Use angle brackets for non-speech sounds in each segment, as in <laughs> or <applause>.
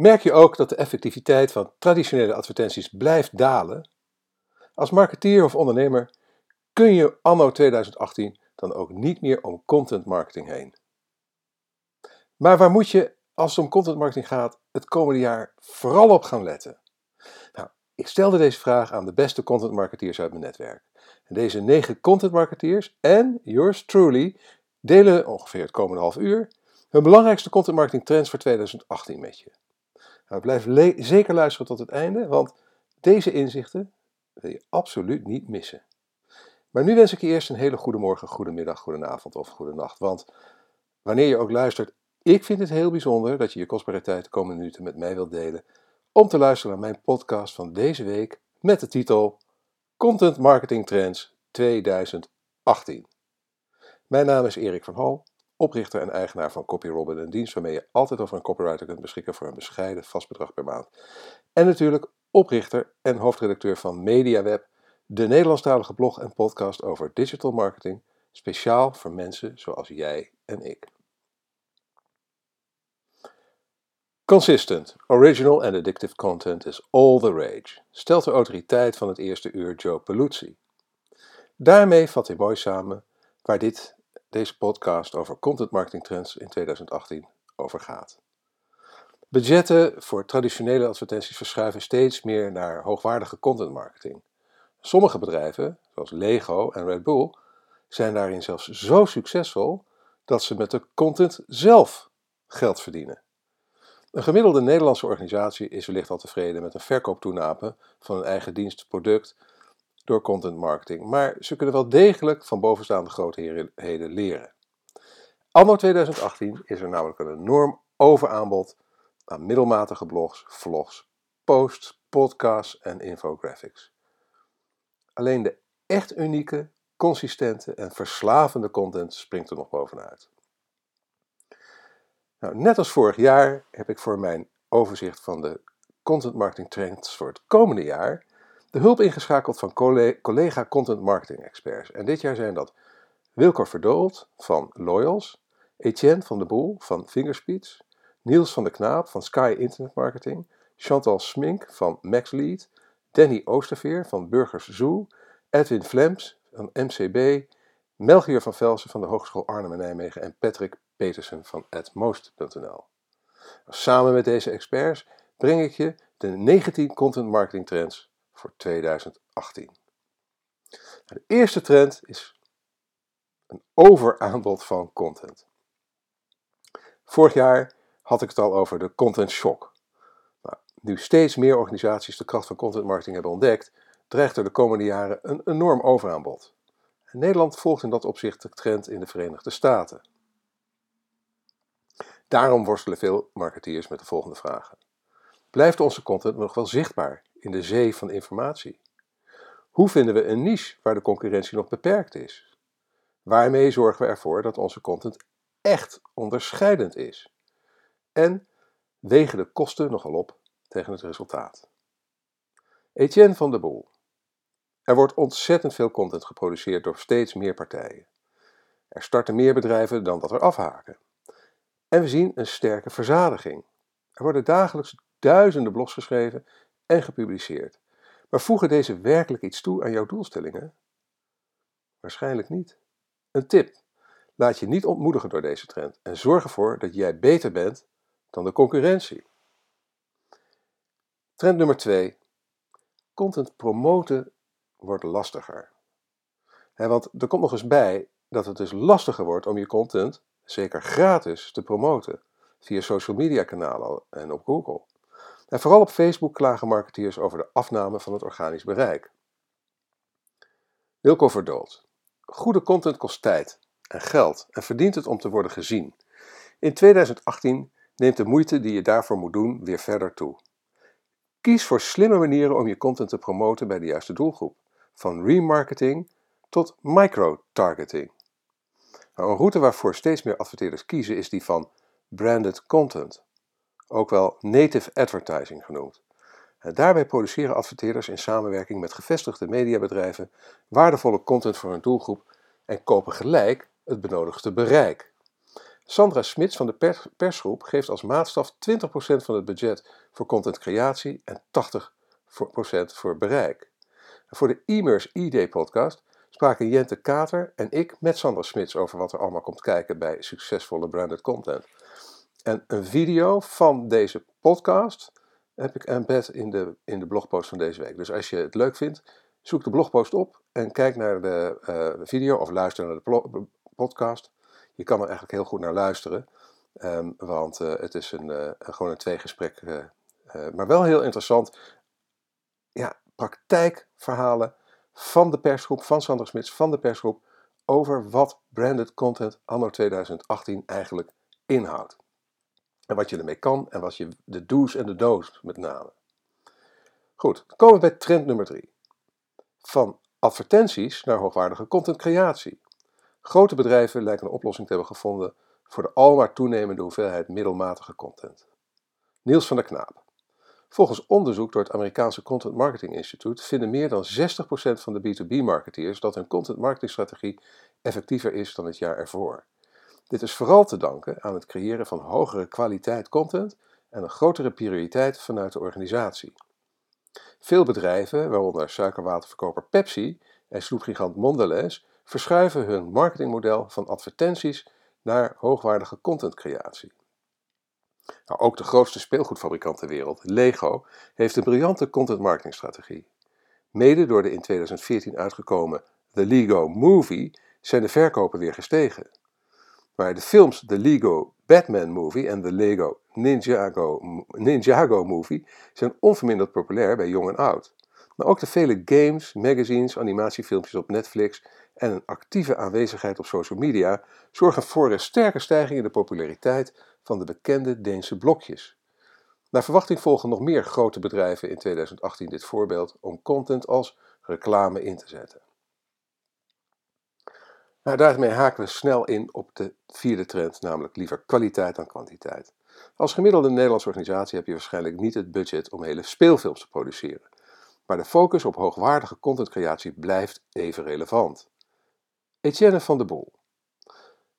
Merk je ook dat de effectiviteit van traditionele advertenties blijft dalen? Als marketeer of ondernemer kun je anno 2018 dan ook niet meer om content marketing heen. Maar waar moet je, als het om content marketing gaat, het komende jaar vooral op gaan letten? Nou, ik stelde deze vraag aan de beste content marketeers uit mijn netwerk. En deze negen content marketeers en yours truly delen ongeveer het komende half uur hun belangrijkste content marketing trends voor 2018 met je. Nou, blijf zeker luisteren tot het einde, want deze inzichten wil je absoluut niet missen. Maar nu wens ik je eerst een hele goede morgen, goede middag, goede avond of goede nacht. Want wanneer je ook luistert, ik vind het heel bijzonder dat je je kostbare tijd de komende minuten met mij wilt delen om te luisteren naar mijn podcast van deze week met de titel Content Marketing Trends 2018. Mijn naam is Erik van Hal, oprichter en eigenaar van CopyRobin, een dienst waarmee je altijd over een copywriter kunt beschikken voor een bescheiden vast bedrag per maand. En natuurlijk oprichter en hoofdredacteur van MediaWeb, de Nederlandstalige blog en podcast over digital marketing, speciaal voor mensen zoals jij en ik. Consistent, original and addictive content is all the rage, stelt de autoriteit van het eerste uur Joe Peluzzi. Daarmee vat hij mooi samen waar dit, deze podcast over content marketing trends in 2018 over gaat. Budgetten voor traditionele advertenties verschuiven steeds meer naar hoogwaardige content marketing. Sommige bedrijven, zoals Lego en Red Bull, zijn daarin zelfs zo succesvol dat ze met de content zelf geld verdienen. Een gemiddelde Nederlandse organisatie is wellicht al tevreden met een verkooptoenape van een eigen dienst product door content marketing, maar ze kunnen wel degelijk van bovenstaande grootheden leren. Anno 2018 is er namelijk een enorm overaanbod aan middelmatige blogs, vlogs, posts, podcasts en infographics. Alleen de echt unieke, consistente en verslavende content springt er nog bovenuit. Nou, net als vorig jaar heb ik voor mijn overzicht van de content marketing trends voor het komende jaar de hulp ingeschakeld van collega content marketing experts. En dit jaar zijn dat Wilco Verdoold van Loyals, Etienne van de Boel van Fingerspeeds, Niels van de Knaap van Sky Internet Marketing, Chantal Smink van MaxLead, Danny Oosterveer van Burgers Zoo, Edwin Flems van MCB, Melchior van Velsen van de Hogeschool Arnhem en Nijmegen en Patrick Petersen van atmost.nl. Samen met deze experts breng ik je de 19 content marketing trends voor 2018. De eerste trend is een overaanbod van content. Vorig jaar had ik het al over de content shock. Nou, nu steeds meer organisaties de kracht van content marketing hebben ontdekt, dreigt er de komende jaren een enorm overaanbod. En Nederland volgt in dat opzicht de trend in de Verenigde Staten. Daarom worstelen veel marketeers met de volgende vragen. Blijft onze content nog wel zichtbaar in de zee van informatie? Hoe vinden we een niche waar de concurrentie nog beperkt is? Waarmee zorgen we ervoor dat onze content echt onderscheidend is? En wegen de kosten nogal op tegen het resultaat? Etienne van der Boel. Er wordt ontzettend veel content geproduceerd door steeds meer partijen. Er starten meer bedrijven dan dat er afhaken. En we zien een sterke verzadiging. Er worden dagelijks duizenden blogs geschreven en gepubliceerd. Maar voegen deze werkelijk iets toe aan jouw doelstellingen? Waarschijnlijk niet. Een tip. Laat je niet ontmoedigen door deze trend en zorg ervoor dat jij beter bent dan de concurrentie. Trend nummer 2. Content promoten wordt lastiger. want er komt nog eens bij dat het dus lastiger wordt om je content zeker gratis te promoten via social media kanalen en op Google. En vooral op Facebook klagen marketeers over de afname van het organisch bereik. Wilco Verdold. Goede content kost tijd en geld en verdient het om te worden gezien. In 2018 neemt de moeite die je daarvoor moet doen weer verder toe. Kies voor slimme manieren om je content te promoten bij de juiste doelgroep, van remarketing tot micro-targeting. Nou, een route waarvoor steeds meer adverteerders kiezen is die van branded content, ook wel native advertising genoemd. En daarbij produceren adverteerders in samenwerking met gevestigde mediabedrijven waardevolle content voor hun doelgroep en kopen gelijk het benodigde bereik. Sandra Smits van de pers persgroep geeft als maatstaf 20% van het budget voor contentcreatie en 80% voor bereik. voor de e-mers ID podcast spraken Jente Kater en ik met Sandra Smits over wat er allemaal komt kijken bij succesvolle branded content. En een video van deze podcast heb ik embed in de, in de blogpost van deze week. Dus als je het leuk vindt, zoek de blogpost op en kijk naar de uh, video of luister naar de podcast. Je kan er eigenlijk heel goed naar luisteren, um, want uh, het is een, uh, gewoon een tweegesprek, maar wel heel interessant. Ja, praktijkverhalen van de persgroep, van Sander Smits, van de persgroep, over wat branded content anno 2018 eigenlijk inhoudt. En wat je ermee kan en wat je de do's en de do's met name. Goed, komen we bij trend nummer 3. Van advertenties naar hoogwaardige contentcreatie. Grote bedrijven lijken een oplossing te hebben gevonden voor de almaar toenemende hoeveelheid middelmatige content. Niels van der Knaap. Volgens onderzoek door het Amerikaanse Content Marketing Institute vinden meer dan 60% van de B2B-marketeers dat hun content marketingstrategie effectiever is dan het jaar ervoor. Dit is vooral te danken aan het creëren van hogere kwaliteit content en een grotere prioriteit vanuit de organisatie. Veel bedrijven, waaronder suikerwaterverkoper Pepsi en snoepgigant Mondelez, verschuiven hun marketingmodel van advertenties naar hoogwaardige contentcreatie. Nou, ook de grootste speelgoedfabrikant ter wereld, Lego, heeft een briljante content marketingstrategie. Mede door de in 2014 uitgekomen The Lego Movie zijn de verkopen weer gestegen. Maar de films The Lego Batman Movie en The Lego Ninjago, Ninjago Movie zijn onverminderd populair bij jong en oud. Maar ook de vele games, magazines, animatiefilmpjes op Netflix en een actieve aanwezigheid op social media zorgen voor een sterke stijging in de populariteit van de bekende Deense blokjes. Naar verwachting volgen nog meer grote bedrijven in 2018 dit voorbeeld om content als reclame in te zetten. Nou, daarmee haken we snel in op de vierde trend, namelijk liever kwaliteit dan kwantiteit. Als gemiddelde Nederlandse organisatie heb je waarschijnlijk niet het budget om hele speelfilms te produceren. Maar de focus op hoogwaardige contentcreatie blijft even relevant. Etienne van de Bol.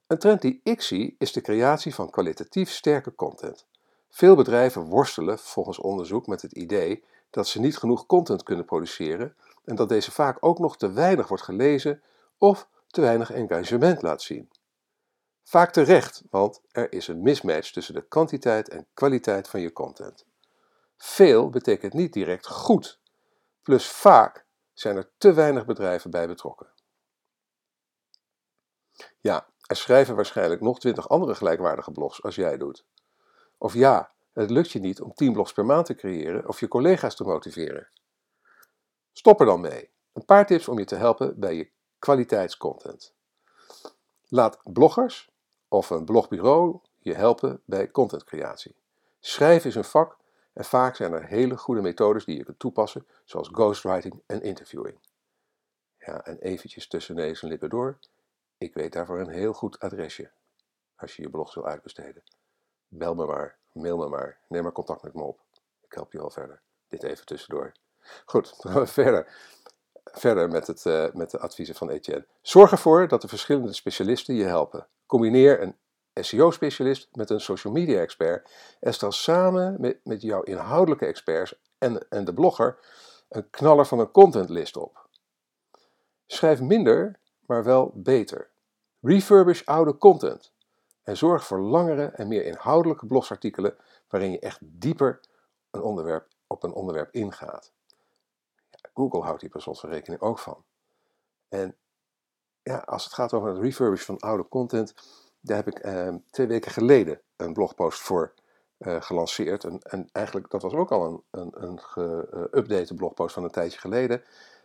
Een trend die ik zie is de creatie van kwalitatief sterke content. Veel bedrijven worstelen volgens onderzoek met het idee dat ze niet genoeg content kunnen produceren en dat deze vaak ook nog te weinig wordt gelezen of te weinig engagement laat zien. Vaak terecht, want er is een mismatch tussen de kwantiteit en kwaliteit van je content. Veel betekent niet direct goed, plus vaak zijn er te weinig bedrijven bij betrokken. Ja, er schrijven waarschijnlijk nog twintig andere gelijkwaardige blogs als jij doet. Of ja, het lukt je niet om 10 blogs per maand te creëren of je collega's te motiveren. Stop er dan mee. Een paar tips om je te helpen bij je kwaliteitscontent. Laat bloggers of een blogbureau je helpen bij contentcreatie. Schrijven is een vak en vaak zijn er hele goede methodes die je kunt toepassen, zoals ghostwriting en interviewing. Ja, en eventjes tussen neus en lippen door. Ik weet daarvoor een heel goed adresje als je je blog wil uitbesteden. Bel me maar, mail me maar, neem maar contact met me op. Ik help je wel verder. Dit even tussendoor. Goed, <laughs> dan gaan we verder. Verder met, het, uh, met de adviezen van Etienne. Zorg ervoor dat de verschillende specialisten je helpen. Combineer een SEO-specialist met een social media expert en stel samen met, met jouw inhoudelijke experts en, en de blogger een knaller van een contentlist op. Schrijf minder, maar wel beter. Refurbish oude content en zorg voor langere en meer inhoudelijke blogsartikelen waarin je echt dieper een onderwerp, op een onderwerp ingaat. Google houdt hier per slot van rekening ook van. En ja, als het gaat over het refurbish van oude content, daar heb ik eh, twee weken geleden een blogpost voor uh, gelanceerd. En, en, eigenlijk, dat was ook al een, een, een geüpdate blogpost van een tijdje geleden.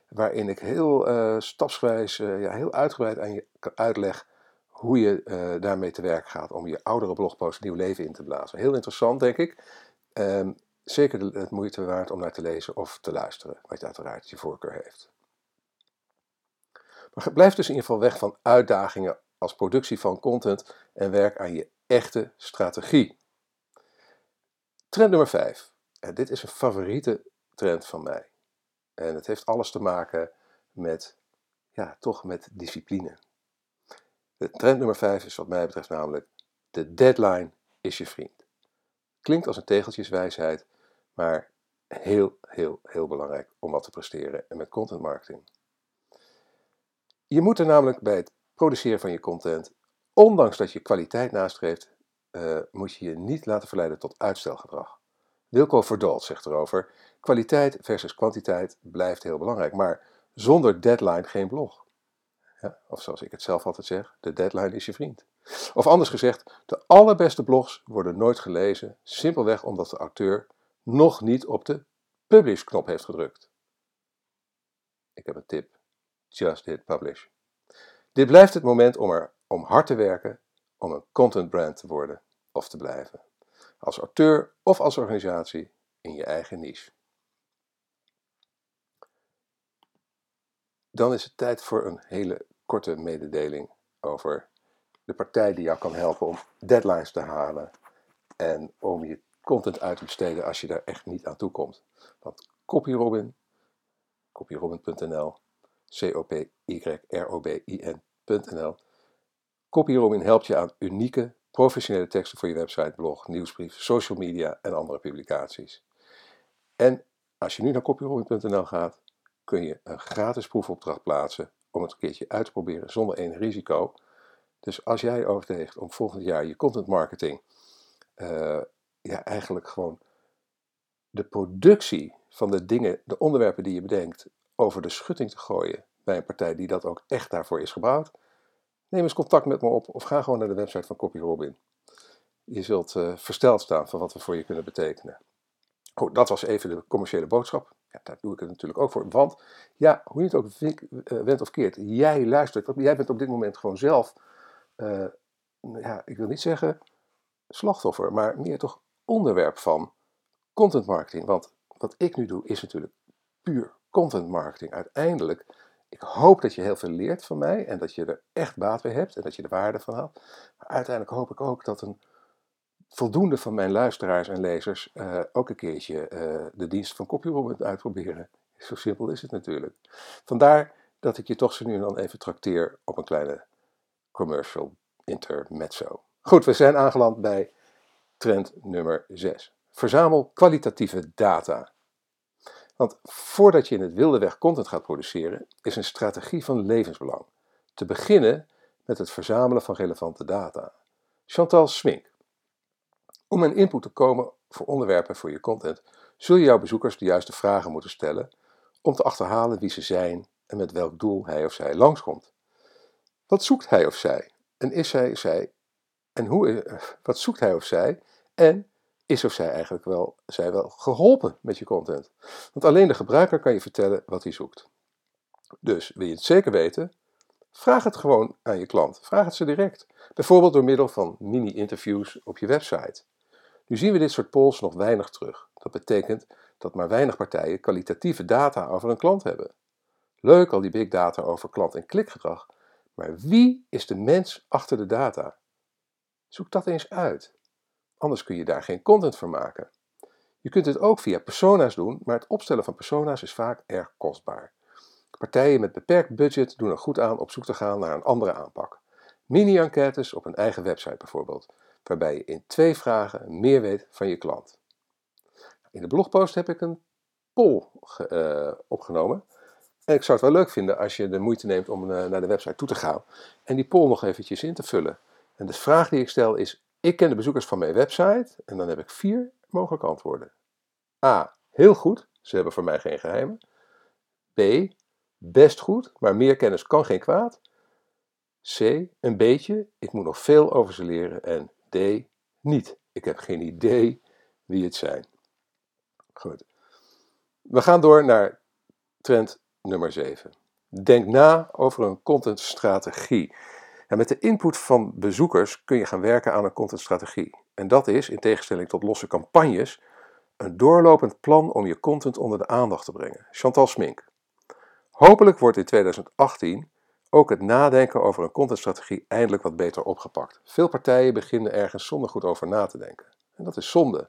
Waarin ik heel uh, stapsgewijs, ja, heel uitgebreid aan je uitleg hoe je daarmee te werk gaat. Om je oudere blogpost nieuw leven in te blazen. Heel interessant, denk ik. Um, zeker het moeite waard om naar te lezen of te luisteren, wat je uiteraard je voorkeur heeft. Maar blijf dus in ieder geval weg van uitdagingen als productie van content en werk aan je echte strategie. Trend nummer 5. En dit is een favoriete trend van mij. En het heeft alles te maken met, ja, toch met discipline. De trend nummer 5 is wat mij betreft namelijk De deadline is je vriend. Klinkt als een tegeltjeswijsheid, maar heel, heel, heel belangrijk om wat te presteren en met content marketing. Je moet er namelijk bij het produceren van je content, ondanks dat je kwaliteit nastreeft, uh, moet je je niet laten verleiden tot uitstelgedrag. Wilco Verdalt zegt erover: kwaliteit versus kwantiteit blijft heel belangrijk, maar zonder deadline geen blog. Ja, of zoals ik het zelf altijd zeg, de deadline is je vriend. Of anders gezegd, de allerbeste blogs worden nooit gelezen, simpelweg omdat de auteur nog niet op de publish-knop heeft gedrukt. Ik heb een tip. Just hit publish. Dit blijft het moment om er om hard te werken om een content brand te worden of te blijven. Als auteur of als organisatie in je eigen niche. Dan is het tijd voor een hele korte mededeling over de partij die jou kan helpen om deadlines te halen en om je content uit te als je daar echt niet aan toe komt. Want CopyRobin, copyrobin.nl, C-O-P-Y-R-O-B-I-N.nl, CopyRobin helpt je aan unieke, professionele teksten voor je website, blog, nieuwsbrief, social media en andere publicaties. En als je nu naar copyrobin.nl gaat, kun je een gratis proefopdracht plaatsen om het een keertje uit te proberen zonder enig risico. Dus als jij overweegt om volgend jaar je content marketing, uh, ja, eigenlijk gewoon de productie van de dingen, de onderwerpen die je bedenkt, over de schutting te gooien bij een partij die dat ook echt daarvoor is gebouwd, neem eens contact met me op of ga gewoon naar de website van CopyRobin. Je zult uh, versteld staan van wat we voor je kunnen betekenen. Oh, dat was even de commerciële boodschap. Ja, daar doe ik het natuurlijk ook voor. Want ja, hoe je het ook uh, went of keert, jij luistert. Jij bent op dit moment gewoon zelf, uh, ja, ik wil niet zeggen slachtoffer, maar meer toch onderwerp van content marketing. Want wat ik nu doe is natuurlijk puur content marketing. Uiteindelijk, ik hoop dat je heel veel leert van mij en dat je er echt baat bij hebt en dat je er waarde van haalt. Maar uiteindelijk hoop ik ook dat een voldoende van mijn luisteraars en lezers uh, ook een keertje uh, de dienst van CopyRobot uitproberen. Zo simpel is het natuurlijk. Vandaar dat ik je toch zo nu en dan even trakteer op een kleine commercial intermezzo. Goed, we zijn aangeland bij trend nummer 6. Verzamel kwalitatieve data. Want voordat je in het wilde weg content gaat produceren, is een strategie van levensbelang. Te beginnen met het verzamelen van relevante data. Chantal Smink. Om een input te komen voor onderwerpen voor je content, zul je jouw bezoekers de juiste vragen moeten stellen om te achterhalen wie ze zijn en met welk doel hij of zij langskomt. Wat zoekt hij of zij? En is hij, zij en hoe, eh, wat zoekt hij of zij? En is of zij eigenlijk wel, zij wel geholpen met je content? Want alleen de gebruiker kan je vertellen wat hij zoekt. Dus wil je het zeker weten? Vraag het gewoon aan je klant. Vraag het ze direct. Bijvoorbeeld door middel van mini-interviews op je website. Nu zien we dit soort polls nog weinig terug. Dat betekent dat maar weinig partijen kwalitatieve data over een klant hebben. Leuk al die big data over klant- en klikgedrag, maar wie is de mens achter de data? Zoek dat eens uit. Anders kun je daar geen content voor maken. Je kunt dit ook via persona's doen, maar het opstellen van persona's is vaak erg kostbaar. Partijen met beperkt budget doen er goed aan op zoek te gaan naar een andere aanpak. Mini-enquêtes op een eigen website bijvoorbeeld, waarbij je in twee vragen meer weet van je klant. In de blogpost heb ik een poll uh, opgenomen. En ik zou het wel leuk vinden als je de moeite neemt om uh, naar de website toe te gaan en die poll nog eventjes in te vullen. En de vraag die ik stel is, ik ken de bezoekers van mijn website en dan heb ik vier mogelijke antwoorden. A. Heel goed, ze hebben voor mij geen geheimen. B. Best goed, maar meer kennis kan geen kwaad. C. Een beetje, ik moet nog veel over ze leren. En D. Niet, ik heb geen idee wie het zijn. Goed. We gaan door naar trend nummer 7. Denk na over een contentstrategie. En met de input van bezoekers kun je gaan werken aan een contentstrategie. En dat is, in tegenstelling tot losse campagnes, een doorlopend plan om je content onder de aandacht te brengen. Chantal Smink. Hopelijk wordt in 2018 ook het nadenken over een contentstrategie eindelijk wat beter opgepakt. Veel partijen beginnen ergens zonder goed over na te denken. En dat is zonde.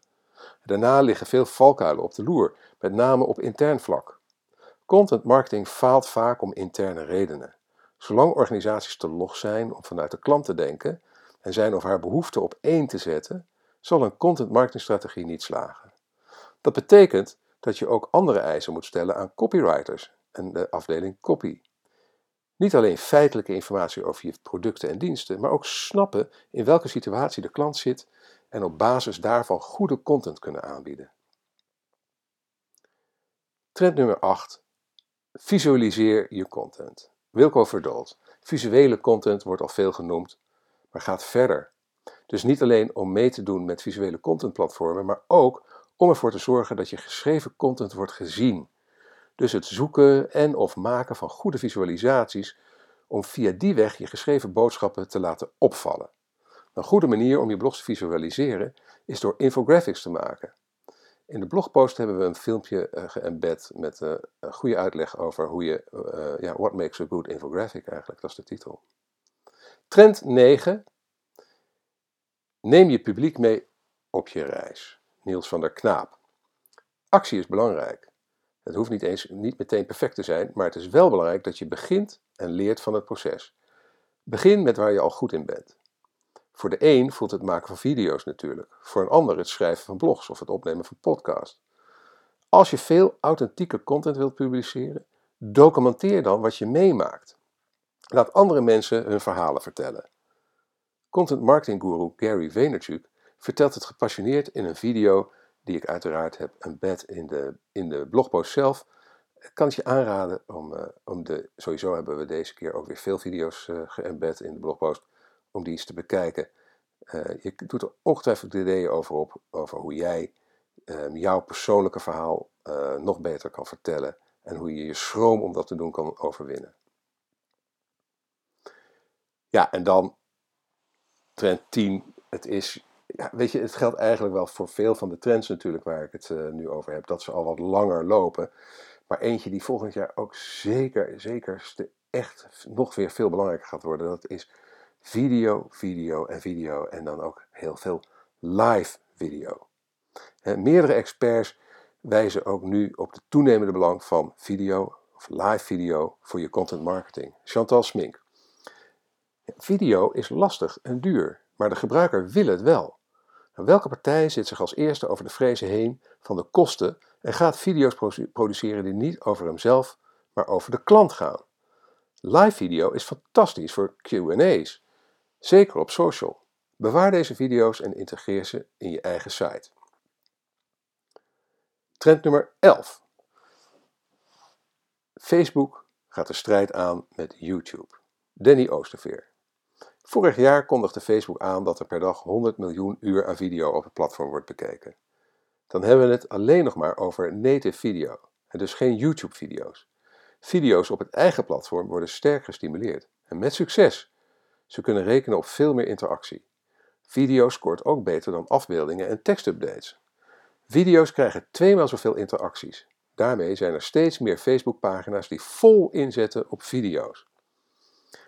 Daarna liggen veel valkuilen op de loer, met name op intern vlak. Content marketing faalt vaak om interne redenen. Zolang organisaties te log zijn om vanuit de klant te denken en zijn of haar behoefte op één te zetten, zal een content marketingstrategie niet slagen. Dat betekent dat je ook andere eisen moet stellen aan copywriters en de afdeling copy. Niet alleen feitelijke informatie over je producten en diensten, maar ook snappen in welke situatie de klant zit en op basis daarvan goede content kunnen aanbieden. Trend nummer 8. Visualiseer je content. Wilco Verdold. Visuele content wordt al veel genoemd, maar gaat verder. Dus niet alleen om mee te doen met visuele contentplatformen, maar ook om ervoor te zorgen dat je geschreven content wordt gezien. Dus het zoeken en of maken van goede visualisaties om via die weg je geschreven boodschappen te laten opvallen. Een goede manier om je blogs te visualiseren is door infographics te maken. In de blogpost hebben we een filmpje uh, geëmbed met uh, een goede uitleg over hoe je, uh, ja, what makes a good infographic eigenlijk, dat is de titel. Trend 9. Neem je publiek mee op je reis. Niels van der Knaap. Actie is belangrijk. Het hoeft niet eens niet meteen perfect te zijn, maar het is wel belangrijk dat je begint en leert van het proces. Begin met waar je al goed in bent. Voor de een voelt het maken van video's natuurlijk, voor een ander het schrijven van blogs of het opnemen van podcasts. Als je veel authentieke content wilt publiceren, documenteer dan wat je meemaakt. Laat andere mensen hun verhalen vertellen. Content marketing guru Gary Vaynerchuk vertelt het gepassioneerd in een video die ik uiteraard heb embed in de, in de blogpost zelf. Ik kan het je aanraden om, uh, om de, sowieso hebben we deze keer ook weer veel video's uh, geëmbed in de blogpost, om die eens te bekijken. Uh, je doet er ongetwijfeld ideeën over op, over hoe jij ehm, jouw persoonlijke verhaal nog beter kan vertellen en hoe je je schroom om dat te doen kan overwinnen. Ja, en dan trend 10. Het is ja, weet je, het geldt eigenlijk wel voor veel van de trends natuurlijk waar ik het uh, nu over heb, dat ze al wat langer lopen. Maar eentje die volgend jaar ook zeker, zeker echt nog weer veel belangrijker gaat worden, dat is video, video en video en dan ook heel veel live video. Meerdere experts wijzen ook nu op de toenemende belang van video of live video voor je content marketing. Chantal Smink. Video is lastig en duur, maar de gebruiker wil het wel. Welke partij zit zich als eerste over de vrezen heen van de kosten en gaat video's produceren die niet over hemzelf, maar over de klant gaan? Live video is fantastisch voor QA's, zeker op social. Bewaar deze video's en integreer ze in je eigen site. Trend nummer 11. Facebook gaat de strijd aan met YouTube. Danny Oosterveer. Vorig jaar kondigde Facebook aan dat er per dag 100 miljoen uur aan video op het platform wordt bekeken. Dan hebben we het alleen nog maar over native video en dus geen YouTube-video's. Video's op het eigen platform worden sterk gestimuleerd en met succes. Ze kunnen rekenen op veel meer interactie. Video scoort ook beter dan afbeeldingen en tekstupdates. Video's krijgen tweemaal zoveel interacties. Daarmee zijn er steeds meer Facebook-pagina's die vol inzetten op video's.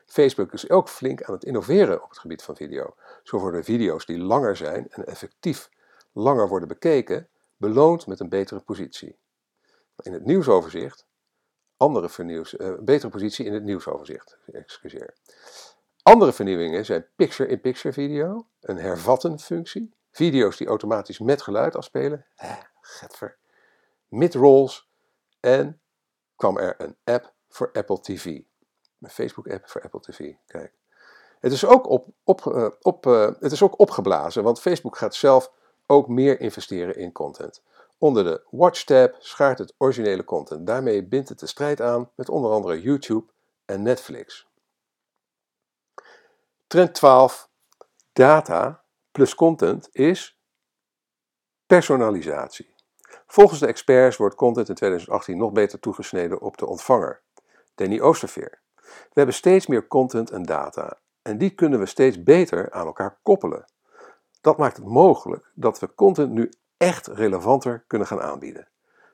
Facebook is ook flink aan het innoveren op het gebied van video. Zo worden video's die langer zijn en effectief langer worden bekeken, beloond met een betere positie. In het nieuwsoverzicht, andere uh, betere positie in het nieuwsoverzicht, excuseer. Andere vernieuwingen zijn picture-in-picture video, een hervatten functie, video's die automatisch met geluid afspelen, eh, getver, mid-rolls en kwam er een app voor Apple TV. Mijn Facebook-app voor Apple TV. Kijk. Het is, ook op, op, uh, op, uh, het is ook opgeblazen, want Facebook gaat zelf ook meer investeren in content. Onder de Watch-tab schaart het originele content. Daarmee bindt het de strijd aan met onder andere YouTube en Netflix. Trend 12. Data plus content is personalisatie. Volgens de experts wordt content in 2018 nog beter toegesneden op de ontvanger. Danny Oosterveer. We hebben steeds meer content en data en die kunnen we steeds beter aan elkaar koppelen. Dat maakt het mogelijk dat we content nu echt relevanter kunnen gaan aanbieden.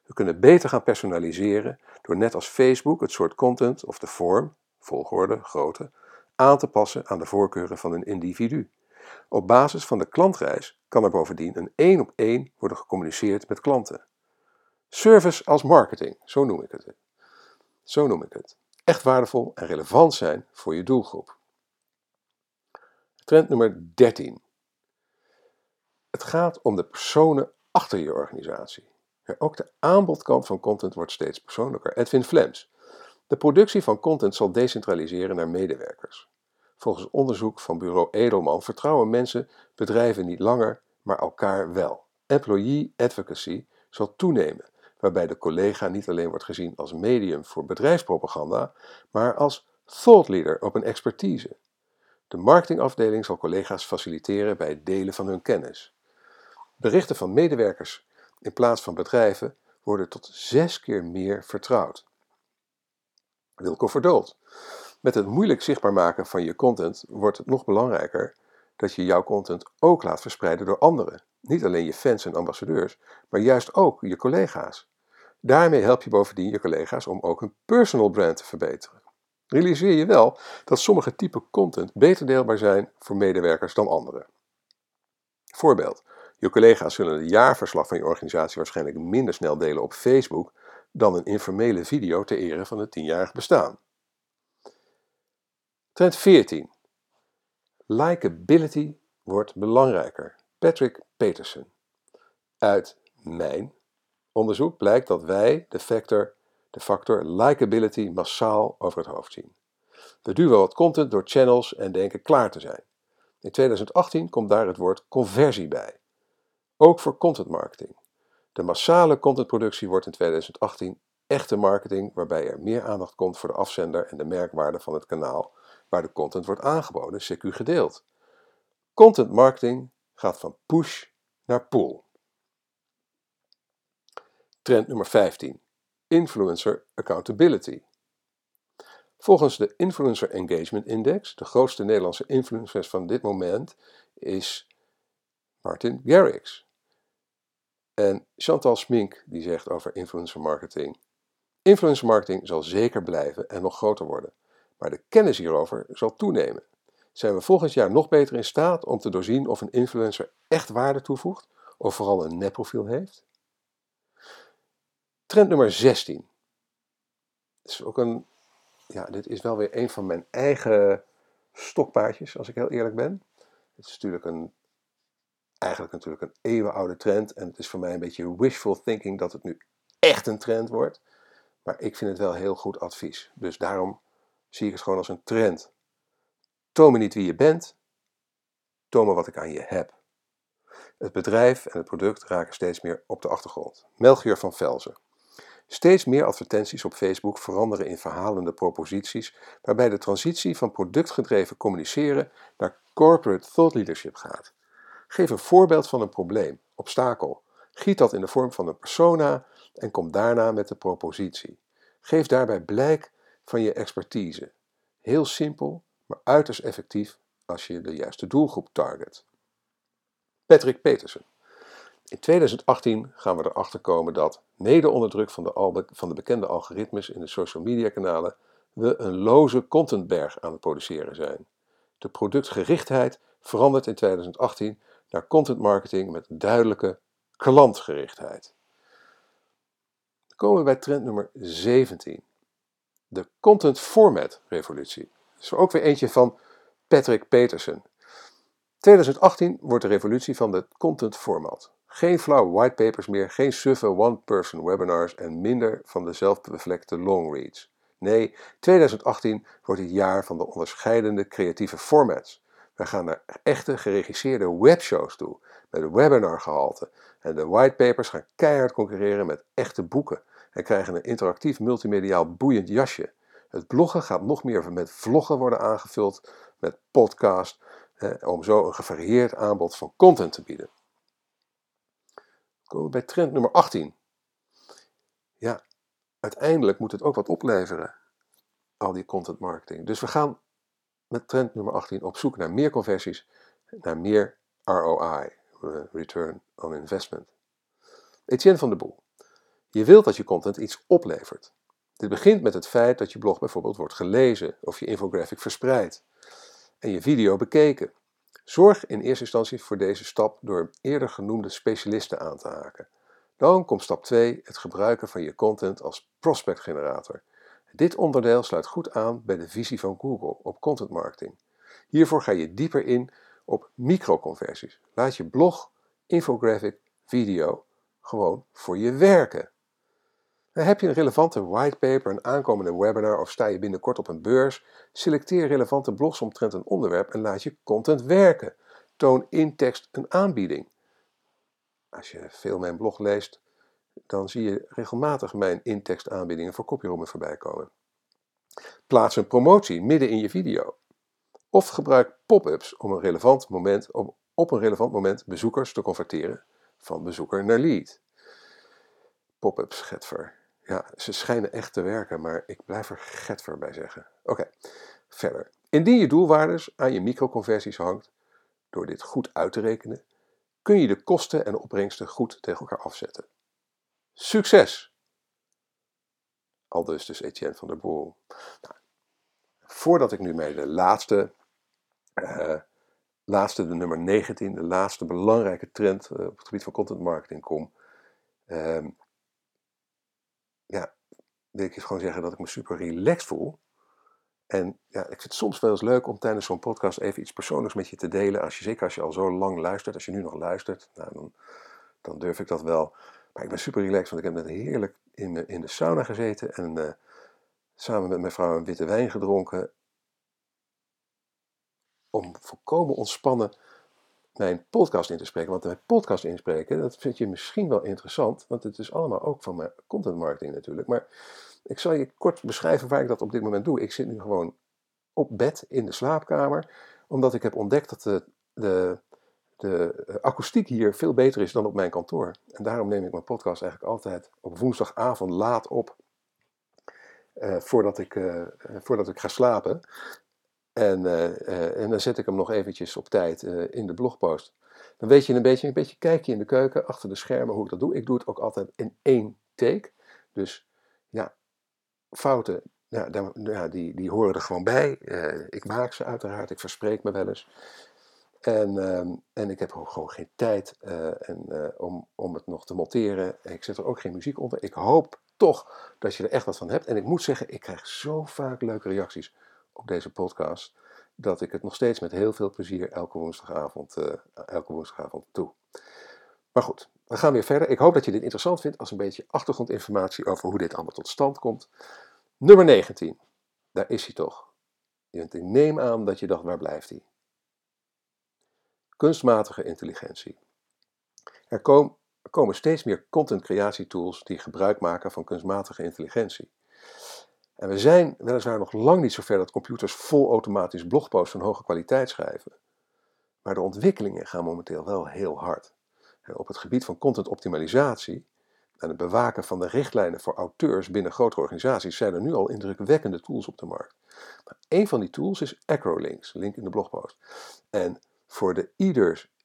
We kunnen beter gaan personaliseren door net als Facebook het soort content of de vorm, volgorde, grootte, aan te passen aan de voorkeuren van een individu. Op basis van de klantreis kan er bovendien een één op één worden gecommuniceerd met klanten. Service als marketing, zo noem ik het. Zo noem ik het echt waardevol en relevant zijn voor je doelgroep. Trend nummer 13. Het gaat om de personen achter je organisatie. ook de aanbodkant van content wordt steeds persoonlijker. Edwin Flems. De productie van content zal decentraliseren naar medewerkers. Volgens onderzoek van bureau Edelman vertrouwen mensen bedrijven niet langer, maar elkaar wel. Employee advocacy zal toenemen, waarbij de collega niet alleen wordt gezien als medium voor bedrijfspropaganda, maar als thought leader op een expertise. De marketingafdeling zal collega's faciliteren bij het delen van hun kennis. Berichten van medewerkers in plaats van bedrijven worden tot zes keer meer vertrouwd. Wilco Verdold. Met het moeilijk zichtbaar maken van je content wordt het nog belangrijker dat je jouw content ook laat verspreiden door anderen. Niet alleen je fans en ambassadeurs, maar juist ook je collega's. Daarmee help je bovendien je collega's om ook hun personal brand te verbeteren. Realiseer je wel dat sommige typen content beter deelbaar zijn voor medewerkers dan andere. Voorbeeld: je collega's zullen het jaarverslag van je organisatie waarschijnlijk minder snel delen op Facebook dan een informele video ter ere van het tienjarig bestaan. Trend 14. Likeability wordt belangrijker. Patrick Peterson. Uit mijn onderzoek blijkt dat wij de factor, de factor likability massaal over het hoofd zien. We duwen wat content door channels en denken klaar te zijn. In 2018 komt daar het woord conversie bij. Ook voor content marketing. De massale contentproductie wordt in 2018 echte marketing waarbij er meer aandacht komt voor de afzender en de merkwaarde van het kanaal waar de content wordt aangeboden, CQ gedeeld. Content marketing gaat van push naar pull. Trend nummer 15. Influencer accountability. Volgens de Influencer Engagement Index, de grootste Nederlandse influencers van dit moment, is Martin Garrix. En Chantal Smink die zegt over influencer marketing. Influencer marketing zal zeker blijven en nog groter worden, maar de kennis hierover zal toenemen. Zijn we volgend jaar nog beter in staat om te doorzien of een influencer echt waarde toevoegt of vooral een nepprofiel heeft? Trend nummer 16. Dit is ook een, ja, dit is wel weer een van mijn eigen stokpaardjes, als ik heel eerlijk ben. Het is natuurlijk een, eigenlijk natuurlijk een eeuwenoude trend en het is voor mij een beetje wishful thinking dat het nu echt een trend wordt. Maar ik vind het wel heel goed advies. Dus daarom zie ik het gewoon als een trend. Toon me niet wie je bent, toon me wat ik aan je heb. Het bedrijf en het product raken steeds meer op de achtergrond. Melchior van Velzen. Steeds meer advertenties op Facebook veranderen in verhalende proposities waarbij de transitie van productgedreven communiceren naar corporate thought leadership gaat. Geef een voorbeeld van een probleem, obstakel. Giet dat in de vorm van een persona en kom daarna met de propositie. Geef daarbij blijk van je expertise. Heel simpel, maar uiterst effectief als je de juiste doelgroep target. Patrick Petersen. In 2018 gaan we erachter komen dat, mede onder druk van de, van de bekende algoritmes in de social media kanalen, we een loze contentberg aan het produceren zijn. De productgerichtheid verandert in 2018 naar content marketing met duidelijke klantgerichtheid. Dan komen we bij trend nummer 17. De content format revolutie. Dat is ook weer eentje van Patrick Peterson. 2018 wordt de revolutie van de content format. Geen flauwe whitepapers meer, geen suffe one-person webinars en minder van de zelfbevlekte longreads. Nee, 2018 wordt het jaar van de onderscheidende creatieve formats. We gaan naar echte geregisseerde webshows toe, met webinargehalte. En de whitepapers gaan keihard concurreren met echte boeken en krijgen een interactief multimediaal boeiend jasje. Het bloggen gaat nog meer met vloggen worden aangevuld, met podcast, om zo een gevarieerd aanbod van content te bieden komen we bij trend nummer 18. Ja, uiteindelijk moet het ook wat opleveren, al die content marketing. Dus we gaan met trend nummer 18 op zoek naar meer conversies, naar meer ROI, Return on Investment. Etienne van de Boel. Je wilt dat je content iets oplevert. Dit begint met het feit dat je blog bijvoorbeeld wordt gelezen of je infographic verspreid en je video bekeken. Zorg in eerste instantie voor deze stap door eerder genoemde specialisten aan te haken. Dan komt stap 2, het gebruiken van je content als prospectgenerator. Dit onderdeel sluit goed aan bij de visie van Google op content marketing. Hiervoor ga je dieper in op microconversies. Laat je blog, infographic, video gewoon voor je werken. Dan heb je een relevante whitepaper, een aankomende webinar of sta je binnenkort op een beurs, selecteer relevante blogs omtrent een onderwerp en laat je content werken. Toon in tekst een aanbieding. Als je veel mijn blog leest, dan zie je regelmatig mijn in-tekst aanbiedingen voor copyroomen voorbij komen. Plaats een promotie midden in je video. Of gebruik pop-ups om een relevant moment, om op een relevant moment bezoekers te converteren van bezoeker naar lead. Pop-ups, Getver. Ja, ze schijnen echt te werken, maar ik blijf er Getver bij zeggen. Oké, verder. Indien je doelwaardes aan je microconversies hangt, door dit goed uit te rekenen, kun je de kosten en opbrengsten goed tegen elkaar afzetten. Succes! Aldus dus Etienne van der Boel. Nou, voordat ik nu mee de laatste, uh, laatste, de nummer 19, de laatste belangrijke trend uh, op het gebied van content marketing kom, uh, ja, wil ik je gewoon zeggen dat ik me super relaxed voel. En ja, ik vind het soms wel eens leuk om tijdens zo'n podcast even iets persoonlijks met je te delen. Als je, zeker als je al zo lang luistert, als je nu nog luistert, nou, dan, dan durf ik dat wel. Maar ik ben super relaxed, want ik heb net heerlijk in, in de sauna gezeten en uh, samen met mijn vrouw een witte wijn gedronken. Om volkomen ontspannen mijn podcast in te spreken. Want mijn podcast inspreken, dat vind je misschien wel interessant, want het is allemaal ook van mijn content marketing natuurlijk. Maar ik zal je kort beschrijven waar ik dat op dit moment doe. Ik zit nu gewoon op bed in de slaapkamer, omdat ik heb ontdekt dat de, de, de akoestiek hier veel beter is dan op mijn kantoor. En daarom neem ik mijn podcast eigenlijk altijd op woensdagavond laat op, uh, voordat, ik, uh, voordat ik ga slapen. En, en dan zet ik hem nog eventjes op tijd in de blogpost. Dan weet je een beetje, een beetje kijk je in de keuken, achter de schermen, hoe ik dat doe. Ik doe het ook altijd in één take. Dus ja, fouten, ja, ja, die, die horen er gewoon bij. Ik maak ze uiteraard, ik verspreek me wel eens. En, uh, en ik heb gewoon geen tijd uh, en, uh, om, om het nog te monteren. Ik zet er ook geen muziek onder. Ik hoop toch dat je er echt wat van hebt. En ik moet zeggen, ik krijg zo vaak leuke reacties op deze podcast. Dat ik het nog steeds met heel veel plezier elke woensdagavond, elke woensdagavond doe. Maar goed, we gaan weer verder. Ik hoop dat je dit interessant vindt als een beetje achtergrondinformatie over hoe dit allemaal tot stand komt. Nummer 19. Daar is hij toch. Ik neem aan dat je dacht, waar blijft hij? Kunstmatige intelligentie. Er, kom, komen steeds meer content creatietools die gebruik maken van kunstmatige intelligentie. En we zijn weliswaar nog lang niet zover dat computers vol automatisch blogposts van hoge kwaliteit schrijven. Maar de ontwikkelingen gaan momenteel wel heel hard. Op het gebied van contentoptimalisatie en het bewaken van de richtlijnen voor auteurs binnen grote organisaties zijn er nu al indrukwekkende tools op de markt. Maar een van die tools is Acrolinks, link in de blogpost. En voor de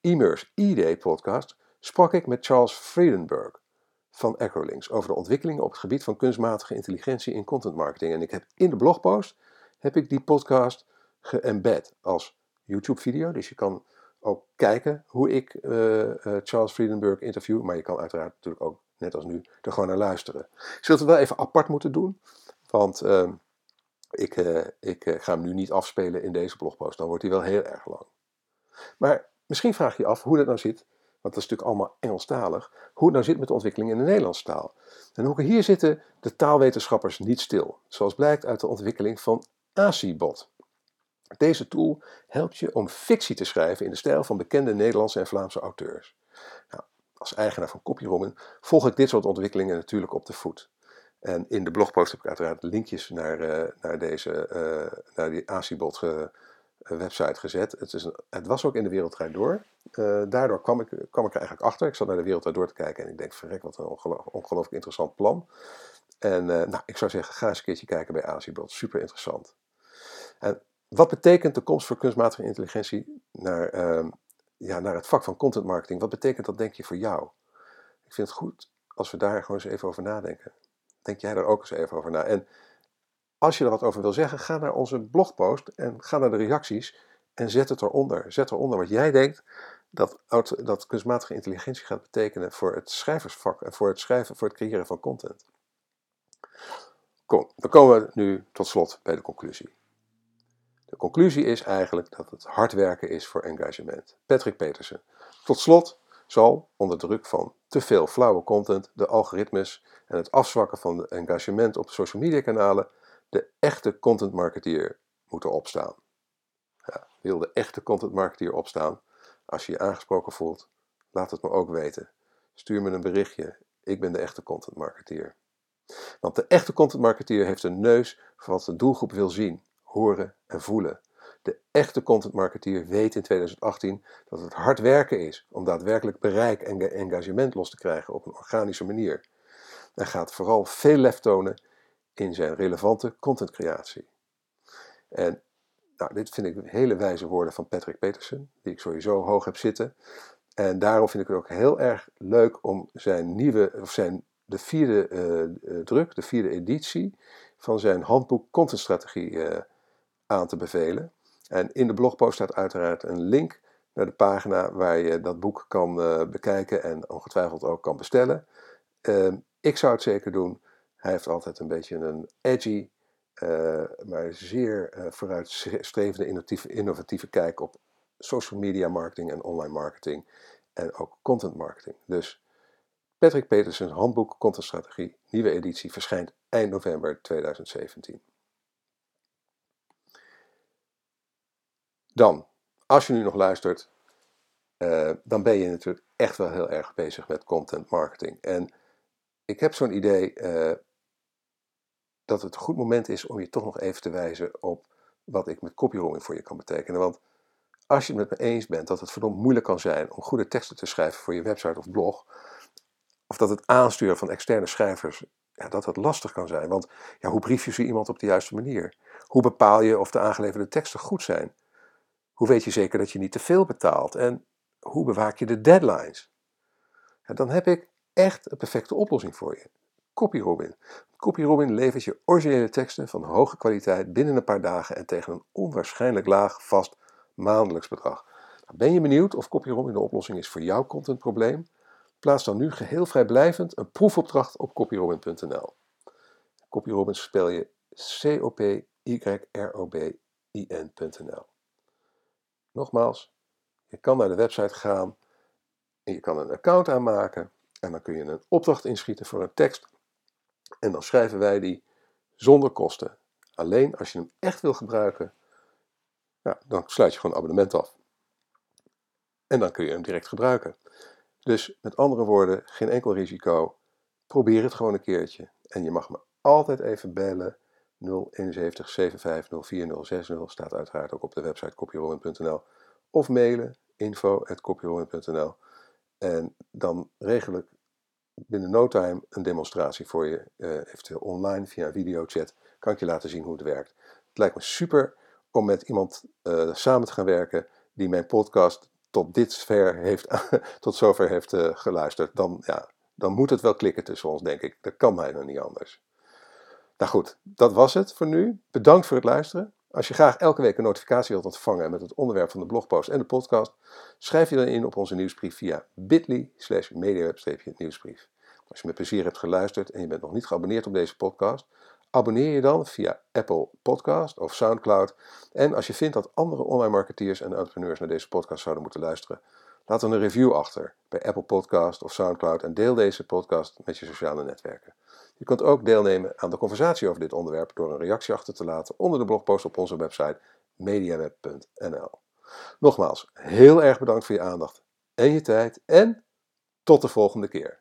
e-Mers e-day podcast sprak ik met Charles Friedenberg van Acrolinks over de ontwikkelingen op het gebied van kunstmatige intelligentie in content marketing. En ik heb in de blogpost heb ik die podcast geembed als YouTube video, dus je kan ook kijken hoe ik uh, uh, Charles Friedenberg interview, maar je kan uiteraard natuurlijk ook net als nu, er gewoon naar luisteren. Ik zul het wel even apart moeten doen, want uh, ik, uh, ik ga hem nu niet afspelen in deze blogpost. Dan wordt hij wel heel erg lang. Maar misschien vraag je je af hoe dat nou zit, want dat is natuurlijk allemaal Engelstalig, hoe het nou zit met de ontwikkeling in de Nederlandse taal. En ook hier zitten de taalwetenschappers niet stil, zoals blijkt uit de ontwikkeling van ACIBOT. Deze tool helpt je om fictie te schrijven in de stijl van bekende Nederlandse en Vlaamse auteurs. Nou, als eigenaar van Copyroman volg ik dit soort ontwikkelingen natuurlijk op de voet. En in de blogpost heb ik uiteraard linkjes naar, uh, naar, deze, uh, naar die Acibot uh, website gezet. Het, is het, was ook in de Wereldrijd Door. daardoor kwam ik, kwam ik er eigenlijk achter. Ik zat naar de Wereldrijd Door te kijken en ik denk, verrek, wat een ongeloof, ongelooflijk interessant plan. En nou, ik zou zeggen, ga eens een keertje kijken bij Acibot. Super interessant. En wat betekent de komst van kunstmatige intelligentie naar, ehm, ja, naar het vak van content marketing, wat betekent dat denk je voor jou? Ik vind het goed als we daar gewoon eens even over nadenken. Denk jij daar ook eens even over na? En als je er wat over wil zeggen, ga naar onze blogpost en ga naar de reacties en zet het eronder. Zet eronder wat jij denkt dat, dat kunstmatige intelligentie gaat betekenen voor het schrijversvak en voor het schrijven, voor het creëren van content. Kom, dan komen we nu tot slot bij de conclusie. De conclusie is eigenlijk dat het hard werken is voor engagement. Patrick Petersen. Tot slot zal onder druk van te veel flauwe content, de algoritmes en het afzwakken van het engagement op social media kanalen de echte content marketeer moeten opstaan. Ja, wil de echte content marketeer opstaan? Als je je aangesproken voelt, laat het me ook weten. Stuur me een berichtje. Ik ben de echte content marketeer. Want de echte content marketeer heeft een neus voor wat de doelgroep wil zien, horen en voelen. De echte content marketeer weet in 2018 dat het hard werken is om daadwerkelijk bereik en engagement los te krijgen op een organische manier. En gaat vooral veel lef tonen in zijn relevante contentcreatie. En nou, dit vind ik hele wijze woorden van Patrick Peterson, die ik sowieso hoog heb zitten. En daarom vind ik het ook heel erg leuk om zijn nieuwe, of zijn de vierde uh, druk, de vierde editie van zijn handboek Contentstrategie uh, aan te bevelen. En in de blogpost staat uiteraard een link naar de pagina waar je dat boek kan bekijken en ongetwijfeld ook kan bestellen. Ehm, ik zou het zeker doen. Hij heeft altijd een beetje een edgy, maar zeer vooruitstrevende, innovatieve, innovatieve kijk op social media marketing en online marketing en ook content marketing. Dus Patrick Petersens handboek Contentstrategie, nieuwe editie, verschijnt eind november 2017. Dan, als je nu nog luistert, uh, dan ben je natuurlijk echt wel heel erg bezig met content marketing. En ik heb zo'n idee dat het een goed moment is om je toch nog even te wijzen op wat ik met copywriting voor je kan betekenen. Want als je het met me eens bent dat het verdomd moeilijk kan zijn om goede teksten te schrijven voor je website of blog, of dat het aansturen van externe schrijvers, ja, dat dat lastig kan zijn. Want ja, hoe brief je zo iemand op de juiste manier? Hoe bepaal je of de aangeleverde teksten goed zijn? Hoe weet je zeker dat je niet te veel betaalt? En hoe bewaak je de deadlines? Ja, dan heb ik echt een perfecte oplossing voor je. CopyRobin. CopyRobin levert je originele teksten van hoge kwaliteit binnen een paar dagen en tegen een onwaarschijnlijk laag vast maandelijks bedrag. Nou, ben je benieuwd of CopyRobin de oplossing is voor jouw contentprobleem? Plaats dan nu geheel vrijblijvend een proefopdracht op copyrobin.nl. CopyRobin spel je C-O-P-Y-R-O-B-I-N.nl. Nogmaals, je kan naar de website gaan en je kan een account aanmaken en dan kun je een opdracht inschieten voor een tekst en dan schrijven wij die zonder kosten. Alleen als je hem echt wil gebruiken, ja, dan sluit je gewoon een abonnement af. En dan kun je hem direct gebruiken. Dus met andere woorden, geen enkel risico. Probeer het gewoon een keertje. En je mag me altijd even bellen. 071 75 4060 staat uiteraard ook op de website copyrolling.nl. Of mailen info.copyrolling.nl. En dan regel ik binnen no time een demonstratie voor je, uh, eventueel online via videochat. Kan ik je laten zien hoe het werkt. Het lijkt me super om met iemand uh, samen te gaan werken die mijn podcast tot dit ver heeft, <laughs> tot zover heeft uh, geluisterd, dan, ja, dan moet het wel klikken tussen ons, denk ik. Dat kan mij nog niet anders. Nou goed, dat was het voor nu. Bedankt voor het luisteren. Als je graag elke week een notificatie wilt ontvangen met het onderwerp van de blogpost en de podcast, schrijf je dan in op onze nieuwsbrief via bit.ly slash mediaweb-nieuwsbrief. Als je met plezier hebt geluisterd en je bent nog niet geabonneerd op deze podcast, Abonneer je dan via Apple Podcast of SoundCloud. En als je vindt dat andere online marketeers en entrepreneurs naar deze podcast zouden moeten luisteren, laat dan een review achter bij Apple Podcast of SoundCloud en deel deze podcast met je sociale netwerken. Je kunt ook deelnemen aan de conversatie over dit onderwerp door een reactie achter te laten onder de blogpost op onze website mediaweb.nl. Nogmaals, heel erg bedankt voor je aandacht en je tijd en tot de volgende keer.